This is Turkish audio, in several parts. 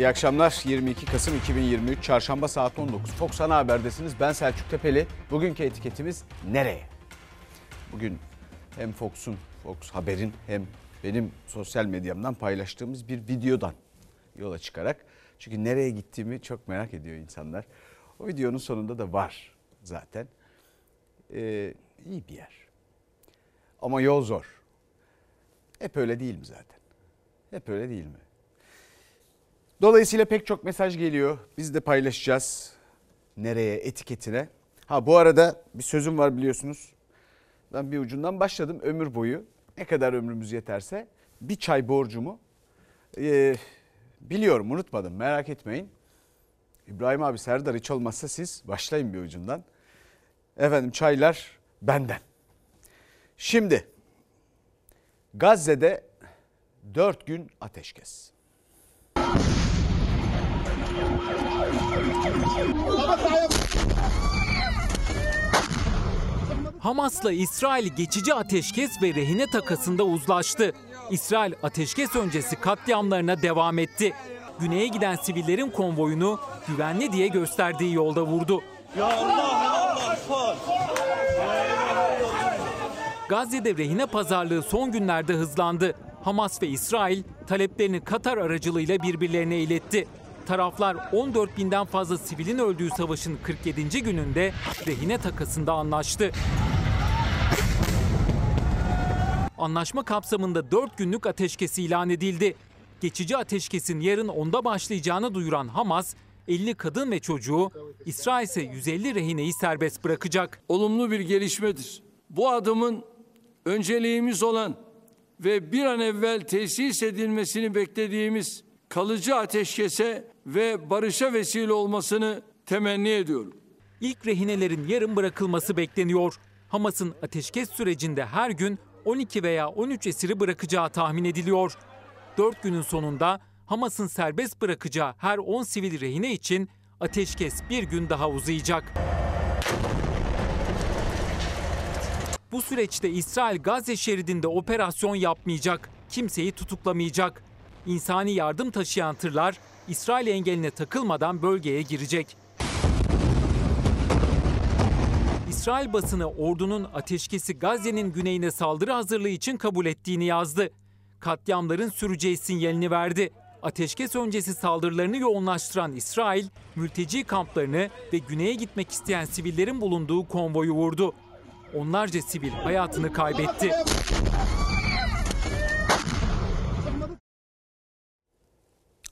İyi akşamlar. 22 Kasım 2023 Çarşamba saat 19. Fox Ana Haber'desiniz. Ben Selçuk Tepeli. Bugünkü etiketimiz nereye? Bugün hem Fox'un, Fox Haber'in hem benim sosyal medyamdan paylaştığımız bir videodan yola çıkarak. Çünkü nereye gittiğimi çok merak ediyor insanlar. O videonun sonunda da var zaten. Ee, iyi bir yer. Ama yol zor. Hep öyle değil mi zaten? Hep öyle değil mi? Dolayısıyla pek çok mesaj geliyor. Biz de paylaşacağız. Nereye etiketine. Ha bu arada bir sözüm var biliyorsunuz. Ben bir ucundan başladım ömür boyu. Ne kadar ömrümüz yeterse bir çay borcumu e, biliyorum unutmadım merak etmeyin. İbrahim abi Serdar hiç olmazsa siz başlayın bir ucundan. Efendim çaylar benden. Şimdi Gazze'de 4 gün ateşkes. Hamas'la İsrail geçici ateşkes ve rehine takasında uzlaştı. İsrail ateşkes öncesi katliamlarına devam etti. Güneye giden sivillerin konvoyunu güvenli diye gösterdiği yolda vurdu. Gazze'de rehine pazarlığı son günlerde hızlandı. Hamas ve İsrail taleplerini Katar aracılığıyla birbirlerine iletti. Taraflar 14 binden fazla sivilin öldüğü savaşın 47. gününde rehine takasında anlaştı. Anlaşma kapsamında 4 günlük ateşkes ilan edildi. Geçici ateşkesin yarın onda başlayacağını duyuran Hamas, 50 kadın ve çocuğu, İsrail ise 150 rehineyi serbest bırakacak. olumlu bir gelişmedir. Bu adımın önceliğimiz olan ve bir an evvel tesis edilmesini beklediğimiz kalıcı ateşkese ve barışa vesile olmasını temenni ediyorum. İlk rehinelerin yarın bırakılması bekleniyor. Hamas'ın ateşkes sürecinde her gün 12 veya 13 esiri bırakacağı tahmin ediliyor. 4 günün sonunda Hamas'ın serbest bırakacağı her 10 sivil rehine için ateşkes bir gün daha uzayacak. Bu süreçte İsrail Gazze şeridinde operasyon yapmayacak, kimseyi tutuklamayacak. İnsani yardım taşıyan tırlar İsrail engeline takılmadan bölgeye girecek. İsrail basını ordunun ateşkesi Gazze'nin güneyine saldırı hazırlığı için kabul ettiğini yazdı. Katliamların süreceği sinyalini verdi. Ateşkes öncesi saldırılarını yoğunlaştıran İsrail, mülteci kamplarını ve güneye gitmek isteyen sivillerin bulunduğu konvoyu vurdu. Onlarca sivil hayatını kaybetti.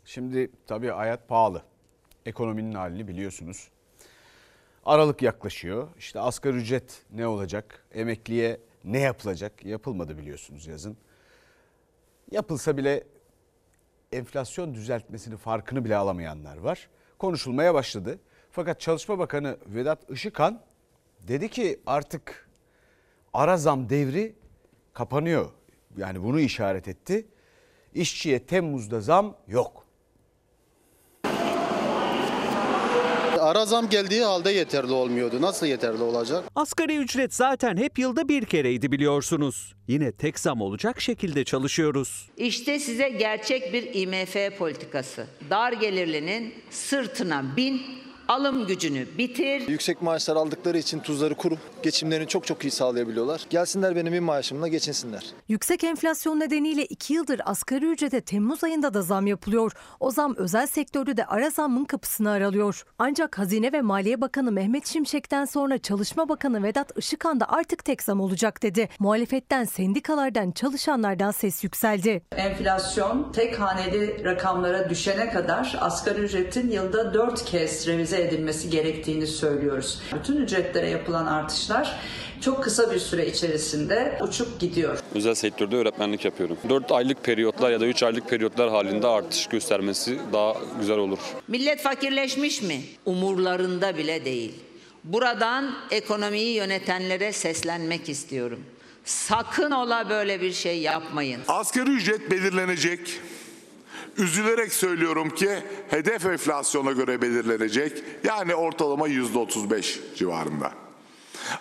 Şimdi tabii hayat pahalı. Ekonominin halini biliyorsunuz. Aralık yaklaşıyor. İşte asgari ücret ne olacak? Emekliye ne yapılacak? Yapılmadı biliyorsunuz yazın. Yapılsa bile enflasyon düzeltmesini farkını bile alamayanlar var. Konuşulmaya başladı. Fakat Çalışma Bakanı Vedat Işıkhan dedi ki artık ara zam devri kapanıyor. Yani bunu işaret etti. İşçiye Temmuz'da zam yok. Ara zam geldiği halde yeterli olmuyordu. Nasıl yeterli olacak? Asgari ücret zaten hep yılda bir kereydi biliyorsunuz. Yine tek zam olacak şekilde çalışıyoruz. İşte size gerçek bir IMF politikası. Dar gelirlinin sırtına bin, alım gücünü bitir. Yüksek maaşlar aldıkları için tuzları kuru. Geçimlerini çok çok iyi sağlayabiliyorlar. Gelsinler benim bir maaşımla geçinsinler. Yüksek enflasyon nedeniyle 2 yıldır asgari ücrete Temmuz ayında da zam yapılıyor. O zam özel sektörde de ara zammın kapısını aralıyor. Ancak Hazine ve Maliye Bakanı Mehmet Şimşek'ten sonra Çalışma Bakanı Vedat Işıkhan da artık tek zam olacak dedi. Muhalefetten, sendikalardan, çalışanlardan ses yükseldi. Enflasyon tek haneli rakamlara düşene kadar asgari ücretin yılda 4 kez revize edilmesi gerektiğini söylüyoruz. Bütün ücretlere yapılan artışlar çok kısa bir süre içerisinde uçup gidiyor. Özel sektörde öğretmenlik yapıyorum. 4 aylık periyotlar ya da 3 aylık periyotlar halinde artış göstermesi daha güzel olur. Millet fakirleşmiş mi? Umurlarında bile değil. Buradan ekonomiyi yönetenlere seslenmek istiyorum. Sakın ola böyle bir şey yapmayın. Asgari ücret belirlenecek. Üzülerek söylüyorum ki hedef enflasyona göre belirlenecek. Yani ortalama yüzde 35 civarında.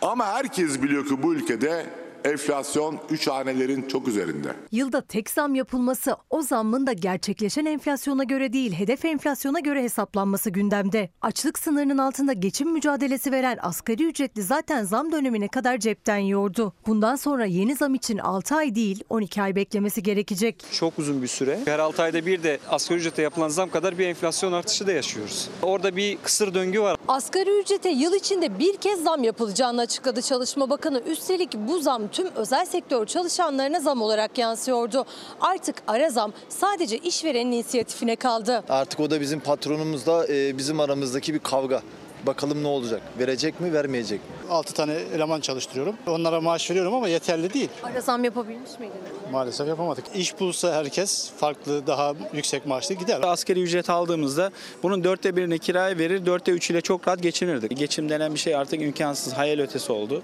Ama herkes biliyor ki bu ülkede enflasyon 3 hanelerin çok üzerinde. Yılda tek zam yapılması o zammın da gerçekleşen enflasyona göre değil hedef enflasyona göre hesaplanması gündemde. Açlık sınırının altında geçim mücadelesi veren asgari ücretli zaten zam dönemine kadar cepten yiyordu. Bundan sonra yeni zam için 6 ay değil 12 ay beklemesi gerekecek. Çok uzun bir süre. Her 6 ayda bir de asgari ücrete yapılan zam kadar bir enflasyon artışı da yaşıyoruz. Orada bir kısır döngü var. Asgari ücrete yıl içinde bir kez zam yapılacağını açıkladı Çalışma Bakanı. Üstelik bu zam tüm özel sektör çalışanlarına zam olarak yansıyordu. Artık ara zam sadece işverenin inisiyatifine kaldı. Artık o da bizim patronumuzla e, bizim aramızdaki bir kavga. Bakalım ne olacak? Verecek mi, vermeyecek mi? 6 tane eleman çalıştırıyorum. Onlara maaş veriyorum ama yeterli değil. Ara zam yapabilmiş miydiniz? Maalesef yapamadık. İş bulsa herkes farklı, daha yüksek maaşlı gider. Asgari ücret aldığımızda bunun dörtte birini kiraya verir, dörtte üçüyle çok rahat geçinirdik. Geçim denen bir şey artık imkansız, hayal ötesi oldu.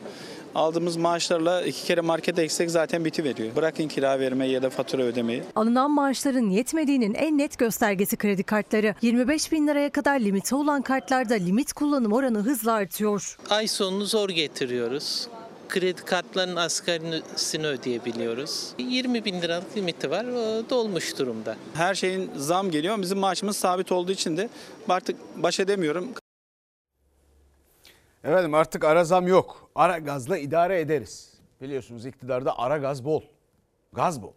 Aldığımız maaşlarla iki kere markete eksek zaten bitiveriyor. Bırakın kira vermeyi ya da fatura ödemeyi. Alınan maaşların yetmediğinin en net göstergesi kredi kartları. 25 bin liraya kadar limiti olan kartlarda limit kullanım oranı hızla artıyor. Ay sonunu zor getiriyoruz. Kredi kartlarının asgarisini ödeyebiliyoruz. 20 bin liralık limiti var, o dolmuş durumda. Her şeyin zam geliyor. Bizim maaşımız sabit olduğu için de artık baş edemiyorum. Efendim artık ara zam yok. Ara gazla idare ederiz. Biliyorsunuz iktidarda ara gaz bol. Gaz bol.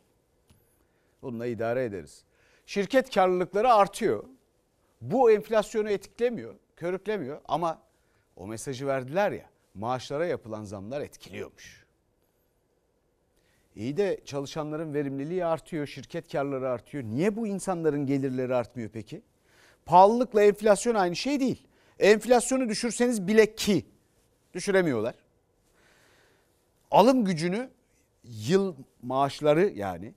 Bununla idare ederiz. Şirket karlılıkları artıyor. Bu enflasyonu etiklemiyor, körüklemiyor ama o mesajı verdiler ya maaşlara yapılan zamlar etkiliyormuş. İyi de çalışanların verimliliği artıyor, şirket karları artıyor. Niye bu insanların gelirleri artmıyor peki? Pahalılıkla enflasyon aynı şey değil. Enflasyonu düşürseniz bile ki düşüremiyorlar. Alım gücünü yıl maaşları yani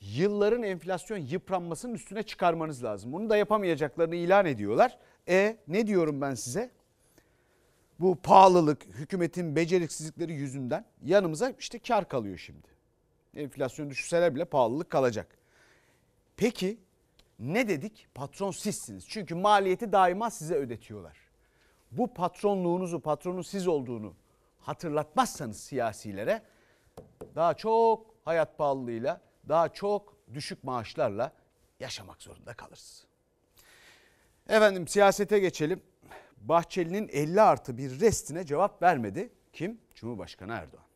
yılların enflasyon yıpranmasının üstüne çıkarmanız lazım. Bunu da yapamayacaklarını ilan ediyorlar. E ne diyorum ben size? Bu pahalılık, hükümetin beceriksizlikleri yüzünden yanımıza işte kar kalıyor şimdi. Enflasyon düşürseler bile pahalılık kalacak. Peki ne dedik? Patron sizsiniz. Çünkü maliyeti daima size ödetiyorlar. Bu patronluğunuzu, patronun siz olduğunu hatırlatmazsanız siyasilere daha çok hayat pahalılığıyla, daha çok düşük maaşlarla yaşamak zorunda kalırsınız. Efendim siyasete geçelim. Bahçeli'nin 50 artı bir restine cevap vermedi. Kim? Cumhurbaşkanı Erdoğan.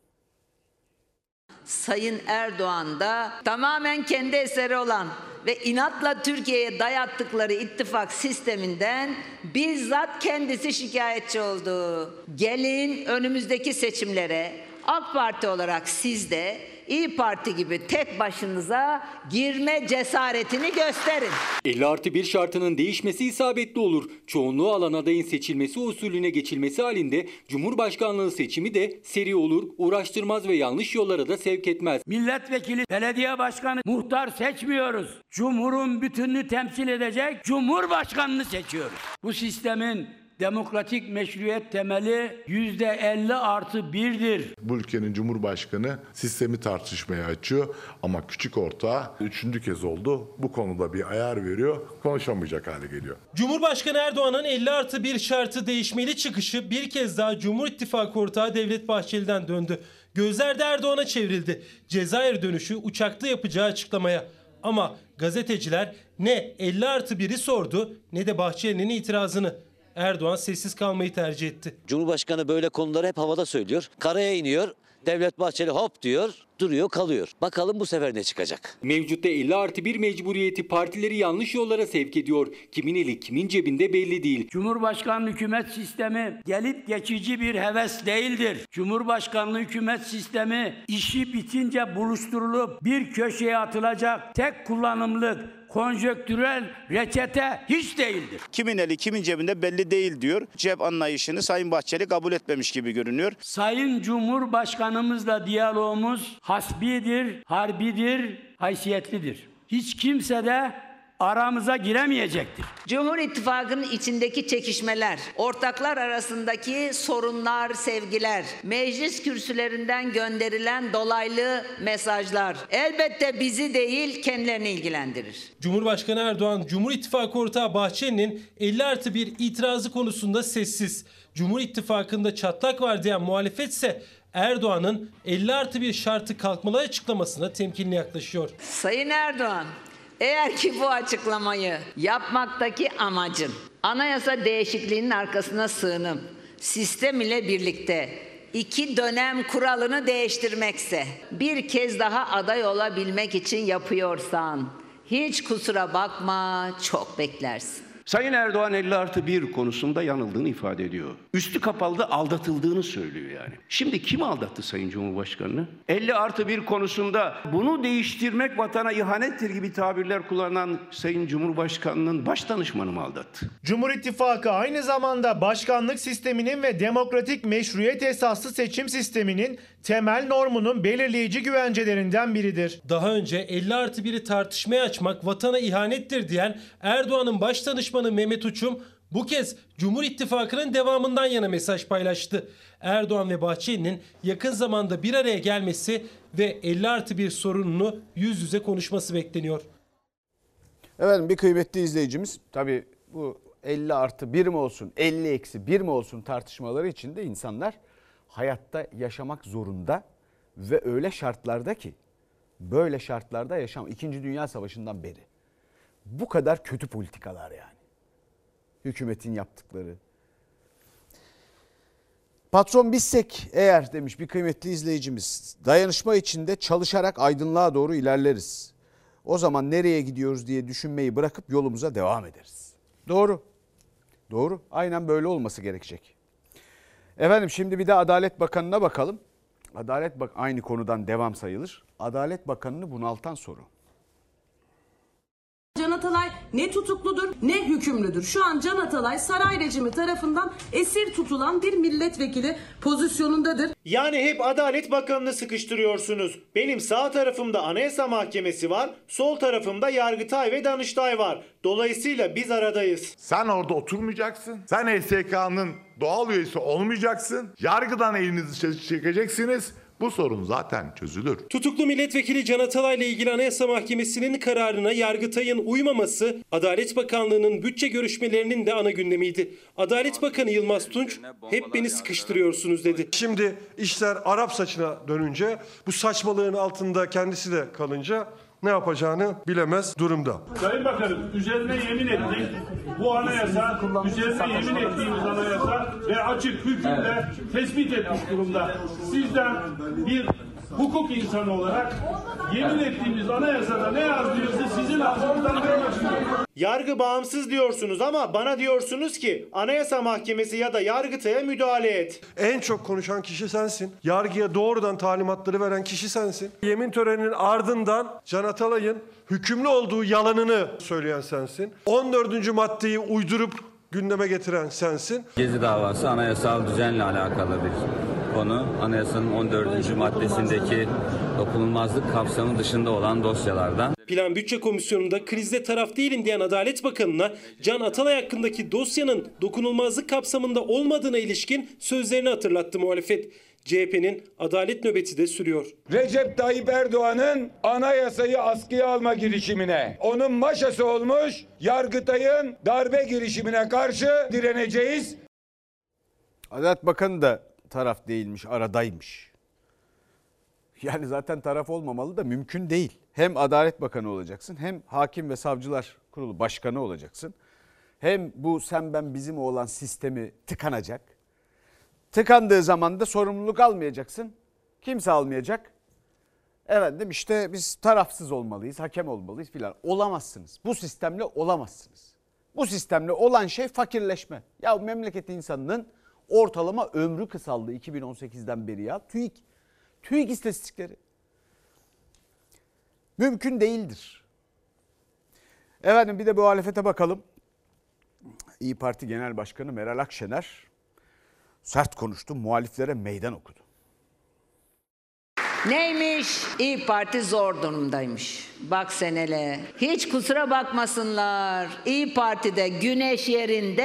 Sayın Erdoğan da tamamen kendi eseri olan ve inatla Türkiye'ye dayattıkları ittifak sisteminden bizzat kendisi şikayetçi oldu. Gelin önümüzdeki seçimlere AK Parti olarak siz de İyi Parti gibi tek başınıza girme cesaretini gösterin. 50 artı 1 şartının değişmesi isabetli olur. Çoğunluğu alan adayın seçilmesi usulüne geçilmesi halinde Cumhurbaşkanlığı seçimi de seri olur, uğraştırmaz ve yanlış yollara da sevk etmez. Milletvekili, belediye başkanı, muhtar seçmiyoruz. Cumhurun bütününü temsil edecek Cumhurbaşkanını seçiyoruz. Bu sistemin demokratik meşruiyet temeli yüzde 50 artı birdir. Bu ülkenin Cumhurbaşkanı sistemi tartışmaya açıyor ama küçük ortağı üçüncü kez oldu. Bu konuda bir ayar veriyor, konuşamayacak hale geliyor. Cumhurbaşkanı Erdoğan'ın 50 artı bir şartı değişmeli çıkışı bir kez daha Cumhur İttifakı ortağı Devlet Bahçeli'den döndü. Gözler de Erdoğan'a çevrildi. Cezayir dönüşü uçakta yapacağı açıklamaya. Ama gazeteciler ne 50 artı 1'i sordu ne de Bahçeli'nin itirazını. Erdoğan sessiz kalmayı tercih etti. Cumhurbaşkanı böyle konuları hep havada söylüyor. Karaya iniyor. Devlet Bahçeli hop diyor, duruyor, kalıyor. Bakalım bu sefer ne çıkacak? Mevcutta 50 artı 1 mecburiyeti partileri yanlış yollara sevk ediyor. Kimin eli kimin cebinde belli değil. Cumhurbaşkanlığı hükümet sistemi gelip geçici bir heves değildir. Cumhurbaşkanlığı hükümet sistemi işi bitince buluşturulup bir köşeye atılacak tek kullanımlık konjöktürel reçete hiç değildir. Kimin eli kimin cebinde belli değil diyor. Cep anlayışını Sayın Bahçeli kabul etmemiş gibi görünüyor. Sayın Cumhurbaşkanımızla diyalogumuz hasbidir, harbidir, haysiyetlidir. Hiç kimse de aramıza giremeyecektir. Cumhur İttifakı'nın içindeki çekişmeler, ortaklar arasındaki sorunlar, sevgiler, meclis kürsülerinden gönderilen dolaylı mesajlar elbette bizi değil kendilerini ilgilendirir. Cumhurbaşkanı Erdoğan, Cumhur İttifakı ortağı Bahçeli'nin 50 artı bir itirazı konusunda sessiz. Cumhur İttifakı'nda çatlak var diyen muhalefet ise Erdoğan'ın 50 artı bir şartı kalkmalı açıklamasına temkinli yaklaşıyor. Sayın Erdoğan, eğer ki bu açıklamayı yapmaktaki amacın anayasa değişikliğinin arkasına sığınıp sistem ile birlikte iki dönem kuralını değiştirmekse bir kez daha aday olabilmek için yapıyorsan hiç kusura bakma çok beklersin. Sayın Erdoğan 50 artı 1 konusunda yanıldığını ifade ediyor. Üstü kapalı da aldatıldığını söylüyor yani. Şimdi kim aldattı Sayın Cumhurbaşkanı'nı? 50 artı 1 konusunda bunu değiştirmek vatana ihanettir gibi tabirler kullanan Sayın Cumhurbaşkanı'nın baş danışmanı mı aldattı? Cumhur İttifakı aynı zamanda başkanlık sisteminin ve demokratik meşruiyet esaslı seçim sisteminin temel normunun belirleyici güvencelerinden biridir. Daha önce 50 artı 1'i tartışmaya açmak vatana ihanettir diyen Erdoğan'ın baş danışmanı Mehmet Uçum bu kez Cumhur İttifakı'nın devamından yana mesaj paylaştı. Erdoğan ve Bahçeli'nin yakın zamanda bir araya gelmesi ve 50 artı 1 sorununu yüz yüze konuşması bekleniyor. Efendim bir kıymetli izleyicimiz tabii bu 50 artı 1 mi olsun 50 eksi 1 mi olsun tartışmaları içinde insanlar hayatta yaşamak zorunda ve öyle şartlarda ki böyle şartlarda yaşam 2. Dünya Savaşı'ndan beri bu kadar kötü politikalar yani. Hükümetin yaptıkları. Patron bizsek eğer demiş bir kıymetli izleyicimiz dayanışma içinde çalışarak aydınlığa doğru ilerleriz. O zaman nereye gidiyoruz diye düşünmeyi bırakıp yolumuza devam ederiz. Doğru. Doğru. Aynen böyle olması gerekecek. Efendim şimdi bir de Adalet Bakanı'na bakalım. Adalet Bak aynı konudan devam sayılır. Adalet Bakanı'nı bunaltan soru. Ne tutukludur ne hükümlüdür. Şu an Can Atalay saray rejimi tarafından esir tutulan bir milletvekili pozisyonundadır. Yani hep Adalet Bakanı'nı sıkıştırıyorsunuz. Benim sağ tarafımda Anayasa Mahkemesi var, sol tarafımda Yargıtay ve Danıştay var. Dolayısıyla biz aradayız. Sen orada oturmayacaksın. Sen HSK'nın doğal üyesi olmayacaksın. Yargıdan elinizi çekeceksiniz. Bu sorun zaten çözülür. Tutuklu milletvekili Can Atalay ile ilgili Anayasa Mahkemesi'nin kararına Yargıtay'ın uymaması Adalet Bakanlığı'nın bütçe görüşmelerinin de ana gündemiydi. Adalet Bakanı Yılmaz Tunç hep beni sıkıştırıyorsunuz dedi. Şimdi işler Arap saçına dönünce bu saçmalığın altında kendisi de kalınca ne yapacağını bilemez durumda. Sayın Bakanım üzerine yemin ettik. Bu anayasa üzerine yemin ettiğimiz anayasa ve açık hükümle tespit etmiş durumda. Sizden bir hukuk insanı olarak yemin ettiğimiz anayasada ne yazdığınızı sizin ağzınızdan duymak istiyorum. Yargı bağımsız diyorsunuz ama bana diyorsunuz ki Anayasa Mahkemesi ya da Yargıtay'a müdahale et. En çok konuşan kişi sensin. Yargıya doğrudan talimatları veren kişi sensin. Yemin töreninin ardından Can Atalay'ın hükümlü olduğu yalanını söyleyen sensin. 14. maddeyi uydurup gündeme getiren sensin. Gezi davası anayasal düzenle alakalı bir konu. Anayasanın 14. maddesindeki dokunulmazlık kapsamı dışında olan dosyalardan. Plan Bütçe Komisyonu'nda krizde taraf değilim diyen Adalet Bakanı'na Can Atalay hakkındaki dosyanın dokunulmazlık kapsamında olmadığına ilişkin sözlerini hatırlattı muhalefet. CHP'nin adalet nöbeti de sürüyor. Recep Tayyip Erdoğan'ın anayasayı askıya alma girişimine, onun maşası olmuş Yargıtay'ın darbe girişimine karşı direneceğiz. Adalet Bakanı da taraf değilmiş, aradaymış. Yani zaten taraf olmamalı da mümkün değil. Hem Adalet Bakanı olacaksın hem Hakim ve Savcılar Kurulu Başkanı olacaksın. Hem bu sen ben bizim olan sistemi tıkanacak. Tıkandığı zaman da sorumluluk almayacaksın. Kimse almayacak. Efendim işte biz tarafsız olmalıyız, hakem olmalıyız filan. Olamazsınız. Bu sistemle olamazsınız. Bu sistemle olan şey fakirleşme. Ya memleket insanının ortalama ömrü kısaldı 2018'den beri ya. TÜİK. TÜİK istatistikleri. Mümkün değildir. Efendim bir de bu muhalefete bakalım. İyi Parti Genel Başkanı Meral Akşener sert konuştu, muhaliflere meydan okudu. Neymiş? İyi Parti zor durumdaymış. Bak senele. Hiç kusura bakmasınlar. İyi Parti'de güneş yerinde,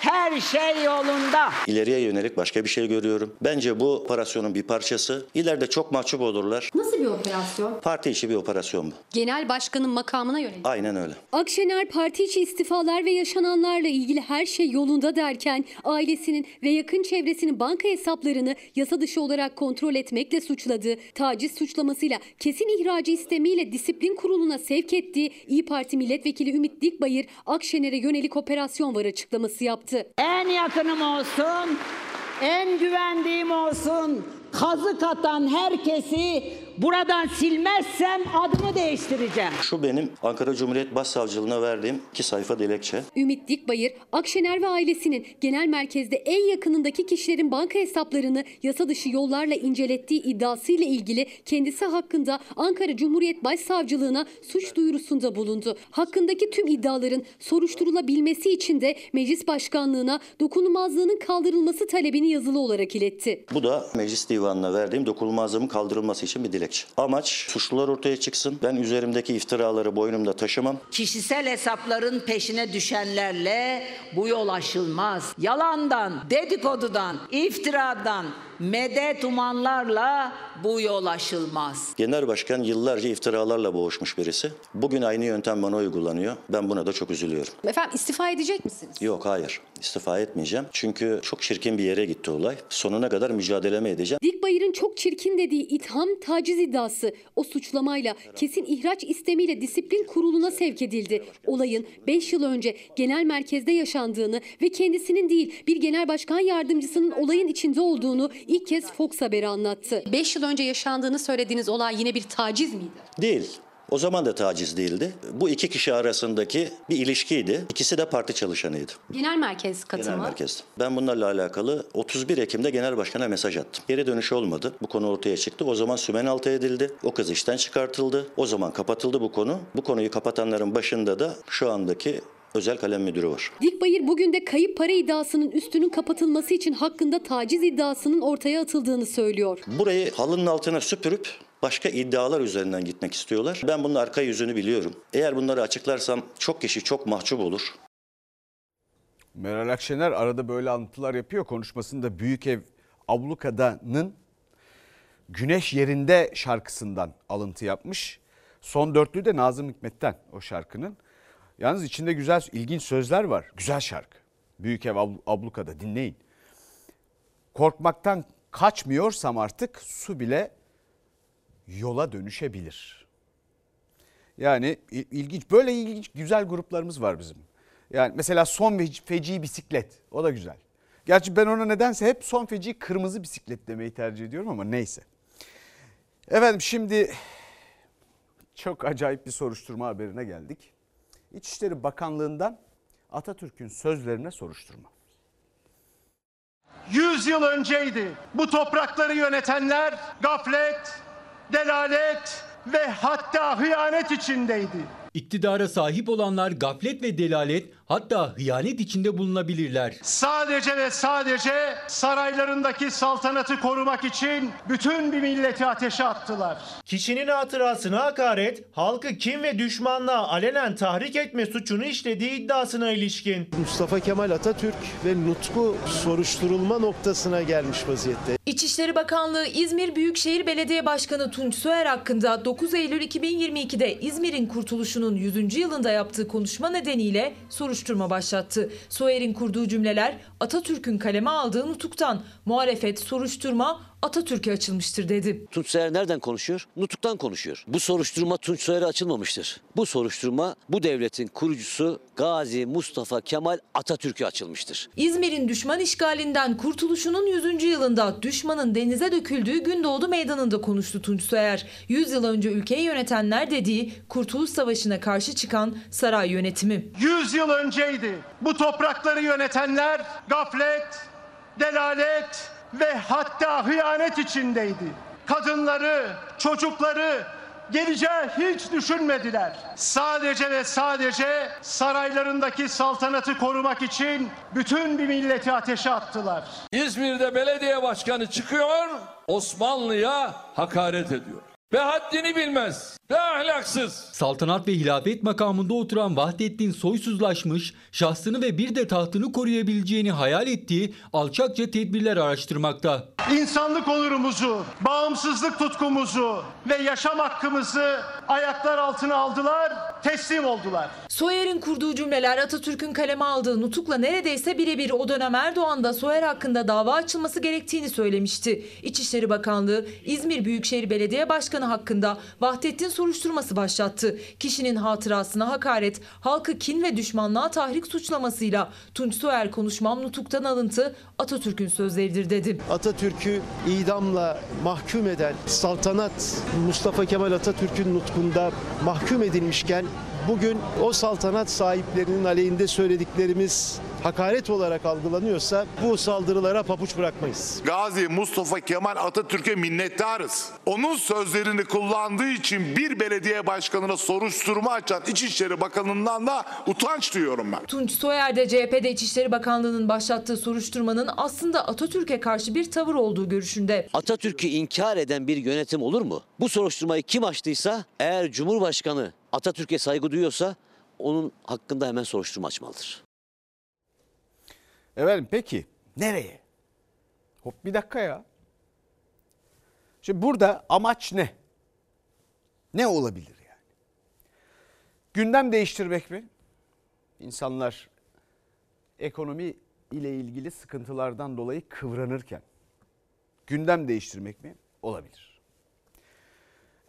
her şey yolunda. İleriye yönelik başka bir şey görüyorum. Bence bu operasyonun bir parçası. İleride çok mahcup olurlar. Nasıl bir operasyon? Parti içi bir operasyon bu. Genel başkanın makamına yönelik. Aynen öyle. Akşener parti içi istifalar ve yaşananlarla ilgili her şey yolunda derken ailesinin ve yakın çevresinin banka hesaplarını yasa dışı olarak kontrol etmekle suçladığı, taciz suçlamasıyla kesin ihracı istemiyle disiplin kuruluna sevk ettiği İyi Parti milletvekili Ümit Dikbayır Akşener'e yönelik operasyon var açıklaması yaptı. En yakınım olsun, en güvendiğim olsun. Kazık atan herkesi buradan silmezsem adımı değiştireceğim. Şu benim Ankara Cumhuriyet Başsavcılığına verdiğim iki sayfa dilekçe. Ümit Dikbayır, Akşener ve ailesinin genel merkezde en yakınındaki kişilerin banka hesaplarını yasa dışı yollarla incelettiği iddiasıyla ilgili kendisi hakkında Ankara Cumhuriyet Başsavcılığına suç duyurusunda bulundu. Hakkındaki tüm iddiaların soruşturulabilmesi için de meclis başkanlığına dokunulmazlığının kaldırılması talebini yazılı olarak iletti. Bu da Meclis Divanı'na verdiğim dokunulmazlığımın kaldırılması için bir dilekçe. Amaç suçlular ortaya çıksın. Ben üzerimdeki iftiraları boynumda taşımam. Kişisel hesapların peşine düşenlerle bu yol aşılmaz. Yalandan, dedikodudan, iftiradan, medet umanlarla bu yol aşılmaz. Genel Başkan yıllarca iftiralarla boğuşmuş birisi. Bugün aynı yöntem bana uygulanıyor. Ben buna da çok üzülüyorum. Efendim istifa edecek misiniz? Yok hayır istifa etmeyeceğim. Çünkü çok çirkin bir yere gitti olay. Sonuna kadar mücadeleme edeceğim. Dikbayır'ın çok çirkin dediği itham taciz iddiası o suçlamayla kesin ihraç istemiyle disiplin kuruluna sevk edildi. Olayın 5 yıl önce genel merkezde yaşandığını ve kendisinin değil bir genel başkan yardımcısının olayın içinde olduğunu ilk kez Fox Haber'e anlattı. 5 yıl önce yaşandığını söylediğiniz olay yine bir taciz miydi? Değil. O zaman da taciz değildi. Bu iki kişi arasındaki bir ilişkiydi. İkisi de parti çalışanıydı. Genel merkez Genel katılımı. merkez. Ben bunlarla alakalı 31 Ekim'de genel başkana mesaj attım. Geri dönüş olmadı. Bu konu ortaya çıktı. O zaman sümen altı edildi. O kız işten çıkartıldı. O zaman kapatıldı bu konu. Bu konuyu kapatanların başında da şu andaki özel kalem müdürü var. Dikbayır bugün de kayıp para iddiasının üstünün kapatılması için hakkında taciz iddiasının ortaya atıldığını söylüyor. Burayı halının altına süpürüp başka iddialar üzerinden gitmek istiyorlar. Ben bunun arka yüzünü biliyorum. Eğer bunları açıklarsam çok kişi çok mahcup olur. Meral Akşener arada böyle anlatılar yapıyor. Konuşmasında Büyük Ev Ablukada'nın Güneş Yerinde şarkısından alıntı yapmış. Son dörtlü de Nazım Hikmet'ten o şarkının. Yalnız içinde güzel, ilginç sözler var. Güzel şarkı. Büyük Ev Abl- Ablukada dinleyin. Korkmaktan kaçmıyorsam artık su bile yola dönüşebilir. Yani il- ilginç böyle ilginç güzel gruplarımız var bizim. Yani mesela son feci bisiklet o da güzel. Gerçi ben ona nedense hep son feci kırmızı bisiklet demeyi tercih ediyorum ama neyse. Efendim şimdi çok acayip bir soruşturma haberine geldik. İçişleri Bakanlığı'ndan Atatürk'ün sözlerine soruşturma. 100 yıl önceydi. Bu toprakları yönetenler gaflet, delalet ve hatta hıyanet içindeydi. İktidara sahip olanlar gaflet ve delalet hatta hıyanet içinde bulunabilirler. Sadece ve sadece saraylarındaki saltanatı korumak için bütün bir milleti ateşe attılar. Kişinin hatırasına hakaret, halkı kim ve düşmanlığa alenen tahrik etme suçunu işlediği iddiasına ilişkin. Mustafa Kemal Atatürk ve nutku soruşturulma noktasına gelmiş vaziyette. İçişleri Bakanlığı İzmir Büyükşehir Belediye Başkanı Tunç Soyer hakkında 9 Eylül 2022'de İzmir'in kurtuluşunun 100. yılında yaptığı konuşma nedeniyle soruşturma başlattı. Soyer'in kurduğu cümleler Atatürk'ün kaleme aldığı nutuktan muhalefet soruşturma Atatürk'e açılmıştır dedi. Tunç Soyer nereden konuşuyor? Nutuk'tan konuşuyor. Bu soruşturma Tunç Soyer'e açılmamıştır. Bu soruşturma bu devletin kurucusu Gazi Mustafa Kemal Atatürk'e açılmıştır. İzmir'in düşman işgalinden kurtuluşunun 100. yılında düşmanın denize döküldüğü Gündoğdu Meydanı'nda konuştu Tunç Soyer. 100 yıl önce ülkeyi yönetenler dediği Kurtuluş Savaşı'na karşı çıkan saray yönetimi. 100 yıl önceydi. Bu toprakları yönetenler gaflet, delalet ve hatta hıyanet içindeydi. Kadınları, çocukları, Geleceği hiç düşünmediler. Sadece ve sadece saraylarındaki saltanatı korumak için bütün bir milleti ateşe attılar. İzmir'de belediye başkanı çıkıyor, Osmanlı'ya hakaret ediyor. Ve haddini bilmez, ve ahlaksız. Saltanat ve hilafet makamında oturan Vahdettin soysuzlaşmış, şahsını ve bir de tahtını koruyabileceğini hayal ettiği alçakça tedbirler araştırmakta. İnsanlık onurumuzu, bağımsızlık tutkumuzu ve yaşam hakkımızı ayaklar altına aldılar, teslim oldular. Soyer'in kurduğu cümleler Atatürk'ün kaleme aldığı nutukla neredeyse birebir o dönem Erdoğan da Soyer hakkında dava açılması gerektiğini söylemişti. İçişleri Bakanlığı İzmir Büyükşehir Belediye Başkanı hakkında Vahdettin soruşturması başlattı. Kişinin hatırasına hakaret, halkı kin ve düşmanlığa tahrik suçlamasıyla Tunç Soyer konuşmam nutuktan alıntı Atatürk'ün sözleridir dedi. Atatürk'ü idamla mahkum eden saltanat Mustafa Kemal Atatürk'ün nutkunda mahkum edilmişken bugün o saltanat sahiplerinin aleyhinde söylediklerimiz hakaret olarak algılanıyorsa bu saldırılara papuç bırakmayız. Gazi Mustafa Kemal Atatürk'e minnettarız. Onun sözlerini kullandığı için bir belediye başkanına soruşturma açan İçişleri Bakanı'ndan da utanç duyuyorum ben. Tunç Soyer de CHP'de İçişleri Bakanlığı'nın başlattığı soruşturmanın aslında Atatürk'e karşı bir tavır olduğu görüşünde. Atatürk'ü inkar eden bir yönetim olur mu? Bu soruşturmayı kim açtıysa eğer Cumhurbaşkanı Atatürk'e saygı duyuyorsa onun hakkında hemen soruşturma açmalıdır. Efendim peki nereye? Hop bir dakika ya. Şimdi burada amaç ne? Ne olabilir yani? Gündem değiştirmek mi? İnsanlar ekonomi ile ilgili sıkıntılardan dolayı kıvranırken gündem değiştirmek mi? Olabilir.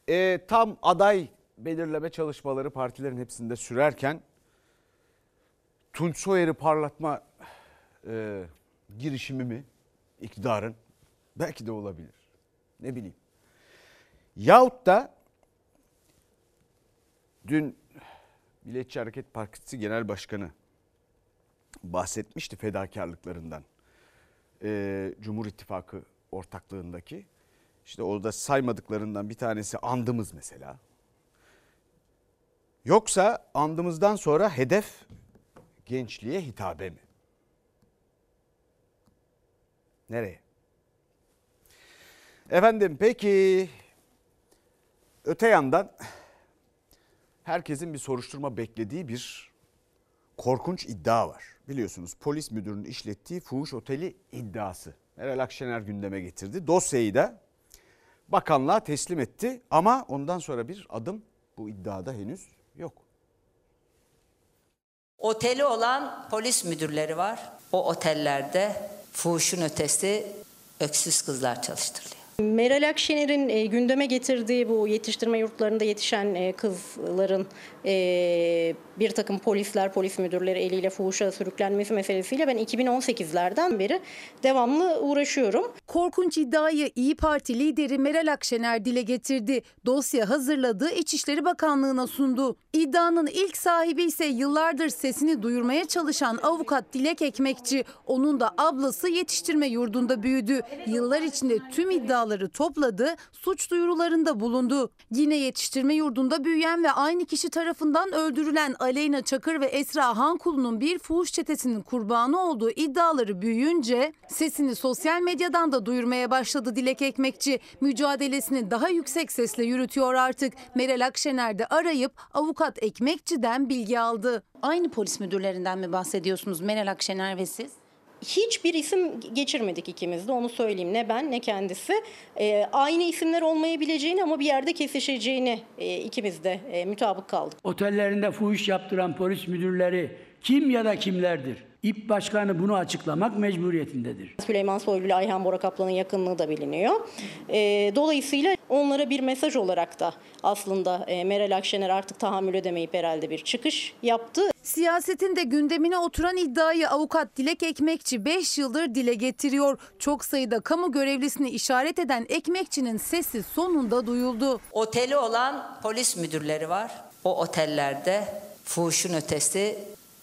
E, tam aday belirleme çalışmaları partilerin hepsinde sürerken Tunç Soyer'i parlatma e, girişimi mi iktidarın? Belki de olabilir. Ne bileyim. Yahut da dün Milliyetçi Hareket Partisi Genel Başkanı bahsetmişti fedakarlıklarından. E, Cumhur İttifakı ortaklığındaki. İşte orada saymadıklarından bir tanesi andımız mesela. Yoksa andımızdan sonra hedef gençliğe hitabe mi? Nereye? Efendim peki öte yandan herkesin bir soruşturma beklediği bir korkunç iddia var. Biliyorsunuz polis müdürünün işlettiği fuhuş oteli iddiası. Meral Akşener gündeme getirdi. Dosyayı da bakanlığa teslim etti ama ondan sonra bir adım bu iddiada henüz yok. Oteli olan polis müdürleri var. O otellerde fuhuşun ötesi öksüz kızlar çalıştırılıyor. Meral Akşener'in e, gündeme getirdiği bu yetiştirme yurtlarında yetişen e, kızların e, bir takım polisler, polis müdürleri eliyle fuhuşa sürüklenmesi meselesiyle ben 2018'lerden beri devamlı uğraşıyorum. Korkunç iddiayı İyi Parti lideri Meral Akşener dile getirdi. Dosya hazırladığı İçişleri Bakanlığı'na sundu. İddianın ilk sahibi ise yıllardır sesini duyurmaya çalışan avukat Dilek Ekmekçi. Onun da ablası yetiştirme yurdunda büyüdü. Yıllar içinde tüm iddiaları topladı, suç duyurularında bulundu. Yine yetiştirme yurdunda büyüyen ve aynı kişi tarafından öldürülen Aleyna Çakır ve Esra Hankulu'nun bir fuhuş çetesinin kurbanı olduğu iddiaları büyüyünce sesini sosyal medyadan da duyurmaya başladı Dilek Ekmekçi. Mücadelesini daha yüksek sesle yürütüyor artık. Meral Akşener de arayıp avukat Ekmekçi'den bilgi aldı. Aynı polis müdürlerinden mi bahsediyorsunuz Meral Akşener ve siz? Hiçbir isim geçirmedik ikimiz de onu söyleyeyim. Ne ben ne kendisi. Ee, aynı isimler olmayabileceğini ama bir yerde kesişeceğini e, ikimiz de e, mütabık kaldık. Otellerinde fuhuş yaptıran polis müdürleri kim ya da kimlerdir? İP Başkanı bunu açıklamak mecburiyetindedir. Süleyman Soylu ile Ayhan Bora Kaplan'ın yakınlığı da biliniyor. Ee, dolayısıyla onlara bir mesaj olarak da aslında e, Meral Akşener artık tahammül edemeyip herhalde bir çıkış yaptı. Siyasetin de gündemine oturan iddiayı avukat Dilek Ekmekçi 5 yıldır dile getiriyor. Çok sayıda kamu görevlisini işaret eden Ekmekçi'nin sesi sonunda duyuldu. Oteli olan polis müdürleri var. O otellerde fuhuşun ötesi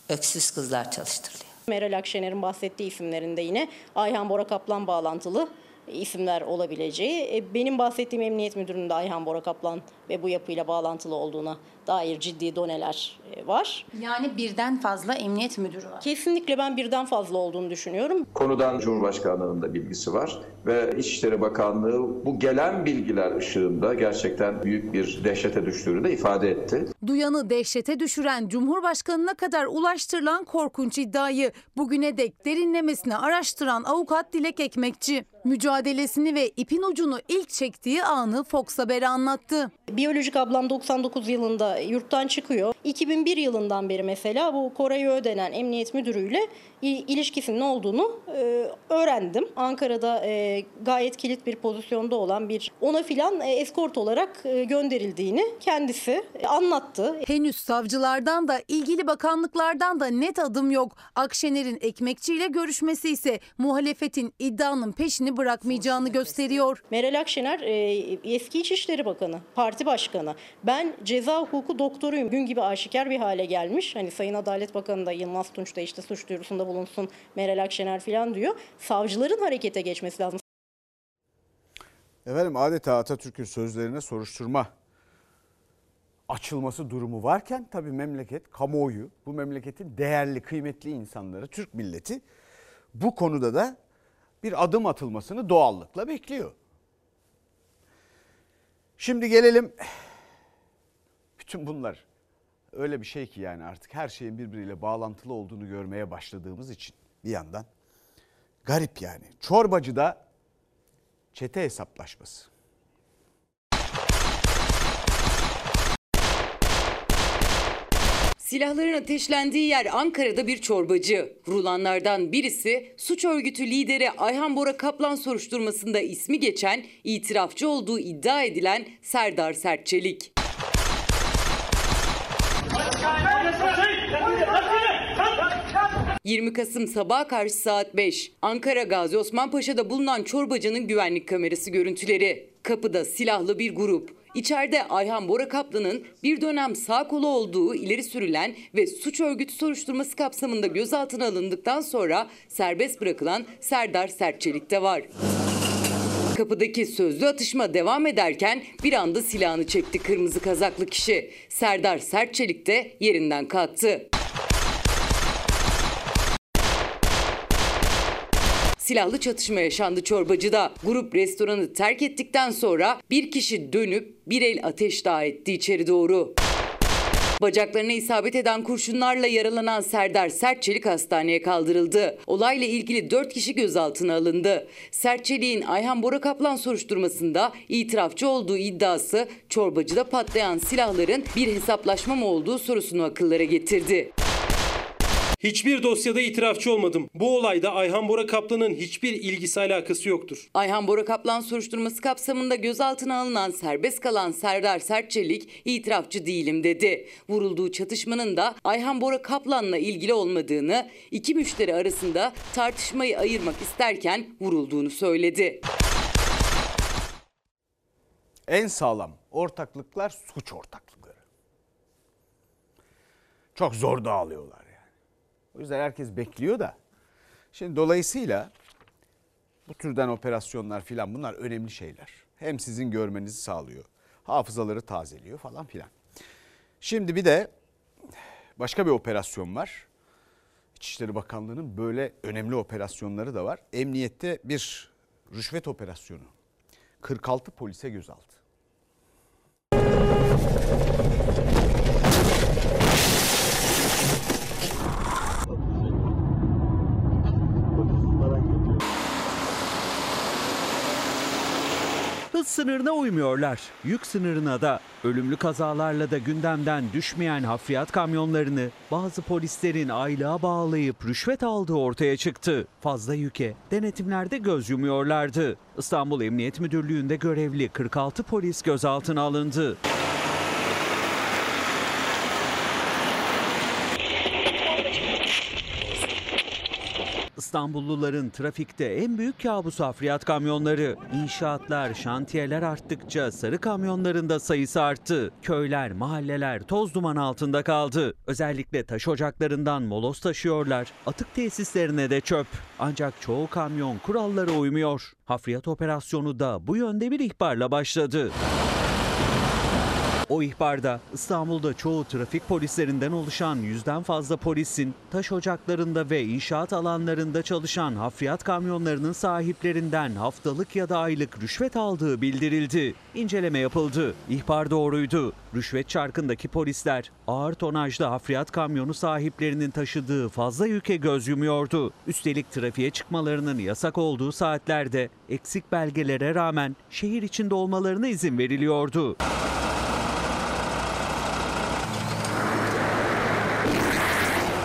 öksüz kızlar çalıştırılıyor. Meral Akşener'in bahsettiği isimlerinde yine Ayhan Bora Kaplan bağlantılı isimler olabileceği. E, Benim bahsettiğim emniyet müdürünün de Ayhan Bora Kaplan ve bu yapıyla bağlantılı olduğuna dair ciddi doneler e, var. Yani birden fazla emniyet müdürü var. Kesinlikle ben birden fazla olduğunu düşünüyorum. Konudan Cumhurbaşkanlığının da bilgisi var ve İçişleri Bakanlığı bu gelen bilgiler ışığında gerçekten büyük bir dehşete düştüğünü de ifade etti. Duyanı dehşete düşüren Cumhurbaşkanına kadar ulaştırılan korkunç iddiayı bugüne dek derinlemesine araştıran avukat Dilek Ekmekçi mücadelesini ve ipin ucunu ilk çektiği anı Fox Haber'e anlattı. Biyolojik ablam 99 yılında yurttan çıkıyor. 2001 yılından beri mesela bu Koray Ödenen emniyet müdürüyle ilişkisinin olduğunu e, öğrendim. Ankara'da e, gayet kilit bir pozisyonda olan bir ona filan e, eskort olarak gönderildiğini kendisi anlattı. Henüz savcılardan da ilgili bakanlıklardan da net adım yok. Akşener'in Ekmekçi ile görüşmesi ise muhalefetin iddianın peşini bırakmayacağını gösteriyor. Meral Akşener eski İçişleri Bakanı, parti başkanı. Ben ceza hukuku doktoruyum. Gün gibi aşikar bir hale gelmiş. Hani Sayın Adalet Bakanı da Yılmaz Tunç da işte suç duyurusunda bulunsun Meral Akşener falan diyor. Savcıların harekete geçmesi lazım. Efendim adeta Atatürk'ün sözlerine soruşturma açılması durumu varken tabii memleket, kamuoyu, bu memleketin değerli, kıymetli insanları, Türk milleti bu konuda da bir adım atılmasını doğallıkla bekliyor. Şimdi gelelim bütün bunlar öyle bir şey ki yani artık her şeyin birbiriyle bağlantılı olduğunu görmeye başladığımız için bir yandan garip yani. Çorbacıda çete hesaplaşması. Silahların ateşlendiği yer Ankara'da bir çorbacı. Vurulanlardan birisi suç örgütü lideri Ayhan Bora Kaplan soruşturmasında ismi geçen, itirafçı olduğu iddia edilen Serdar Sertçelik. 20 Kasım sabah karşı saat 5. Ankara Gazi Osman Paşa'da bulunan çorbacının güvenlik kamerası görüntüleri. Kapıda silahlı bir grup. İçeride Ayhan Bora Kaplan'ın bir dönem sağ kolu olduğu ileri sürülen ve suç örgütü soruşturması kapsamında gözaltına alındıktan sonra serbest bırakılan Serdar Sertçelik de var. Kapıdaki sözlü atışma devam ederken bir anda silahını çekti kırmızı kazaklı kişi. Serdar Sertçelik de yerinden kalktı. Silahlı çatışma yaşandı çorbacıda. Grup restoranı terk ettikten sonra bir kişi dönüp bir el ateş daha etti içeri doğru. Bacaklarına isabet eden kurşunlarla yaralanan Serdar Sertçelik hastaneye kaldırıldı. Olayla ilgili 4 kişi gözaltına alındı. Sertçelik'in Ayhan Bora Kaplan soruşturmasında itirafçı olduğu iddiası çorbacıda patlayan silahların bir hesaplaşma mı olduğu sorusunu akıllara getirdi. Hiçbir dosyada itirafçı olmadım. Bu olayda Ayhan Bora Kaplan'ın hiçbir ilgisi alakası yoktur. Ayhan Bora Kaplan soruşturması kapsamında gözaltına alınan serbest kalan Serdar Sertçelik itirafçı değilim dedi. Vurulduğu çatışmanın da Ayhan Bora Kaplan'la ilgili olmadığını, iki müşteri arasında tartışmayı ayırmak isterken vurulduğunu söyledi. En sağlam ortaklıklar suç ortaklıkları. Çok zor dağılıyorlar. O yüzden herkes bekliyor da. Şimdi dolayısıyla bu türden operasyonlar filan bunlar önemli şeyler. Hem sizin görmenizi sağlıyor. Hafızaları tazeliyor falan filan. Şimdi bir de başka bir operasyon var. İçişleri Bakanlığı'nın böyle önemli operasyonları da var. Emniyette bir rüşvet operasyonu. 46 polise gözaltı. Hız sınırına uymuyorlar. Yük sınırına da ölümlü kazalarla da gündemden düşmeyen hafriyat kamyonlarını bazı polislerin aylığa bağlayıp rüşvet aldığı ortaya çıktı. Fazla yüke denetimlerde göz yumuyorlardı. İstanbul Emniyet Müdürlüğü'nde görevli 46 polis gözaltına alındı. İstanbulluların trafikte en büyük kabusu hafriyat kamyonları. İnşaatlar, şantiyeler arttıkça sarı kamyonların da sayısı arttı. Köyler, mahalleler toz duman altında kaldı. Özellikle taş ocaklarından moloz taşıyorlar. Atık tesislerine de çöp. Ancak çoğu kamyon kurallara uymuyor. Hafriyat operasyonu da bu yönde bir ihbarla başladı. O ihbarda İstanbul'da çoğu trafik polislerinden oluşan yüzden fazla polisin taş ocaklarında ve inşaat alanlarında çalışan hafriyat kamyonlarının sahiplerinden haftalık ya da aylık rüşvet aldığı bildirildi. İnceleme yapıldı. İhbar doğruydu. Rüşvet çarkındaki polisler ağır tonajlı hafriyat kamyonu sahiplerinin taşıdığı fazla yüke göz yumuyordu. Üstelik trafiğe çıkmalarının yasak olduğu saatlerde eksik belgelere rağmen şehir içinde olmalarına izin veriliyordu.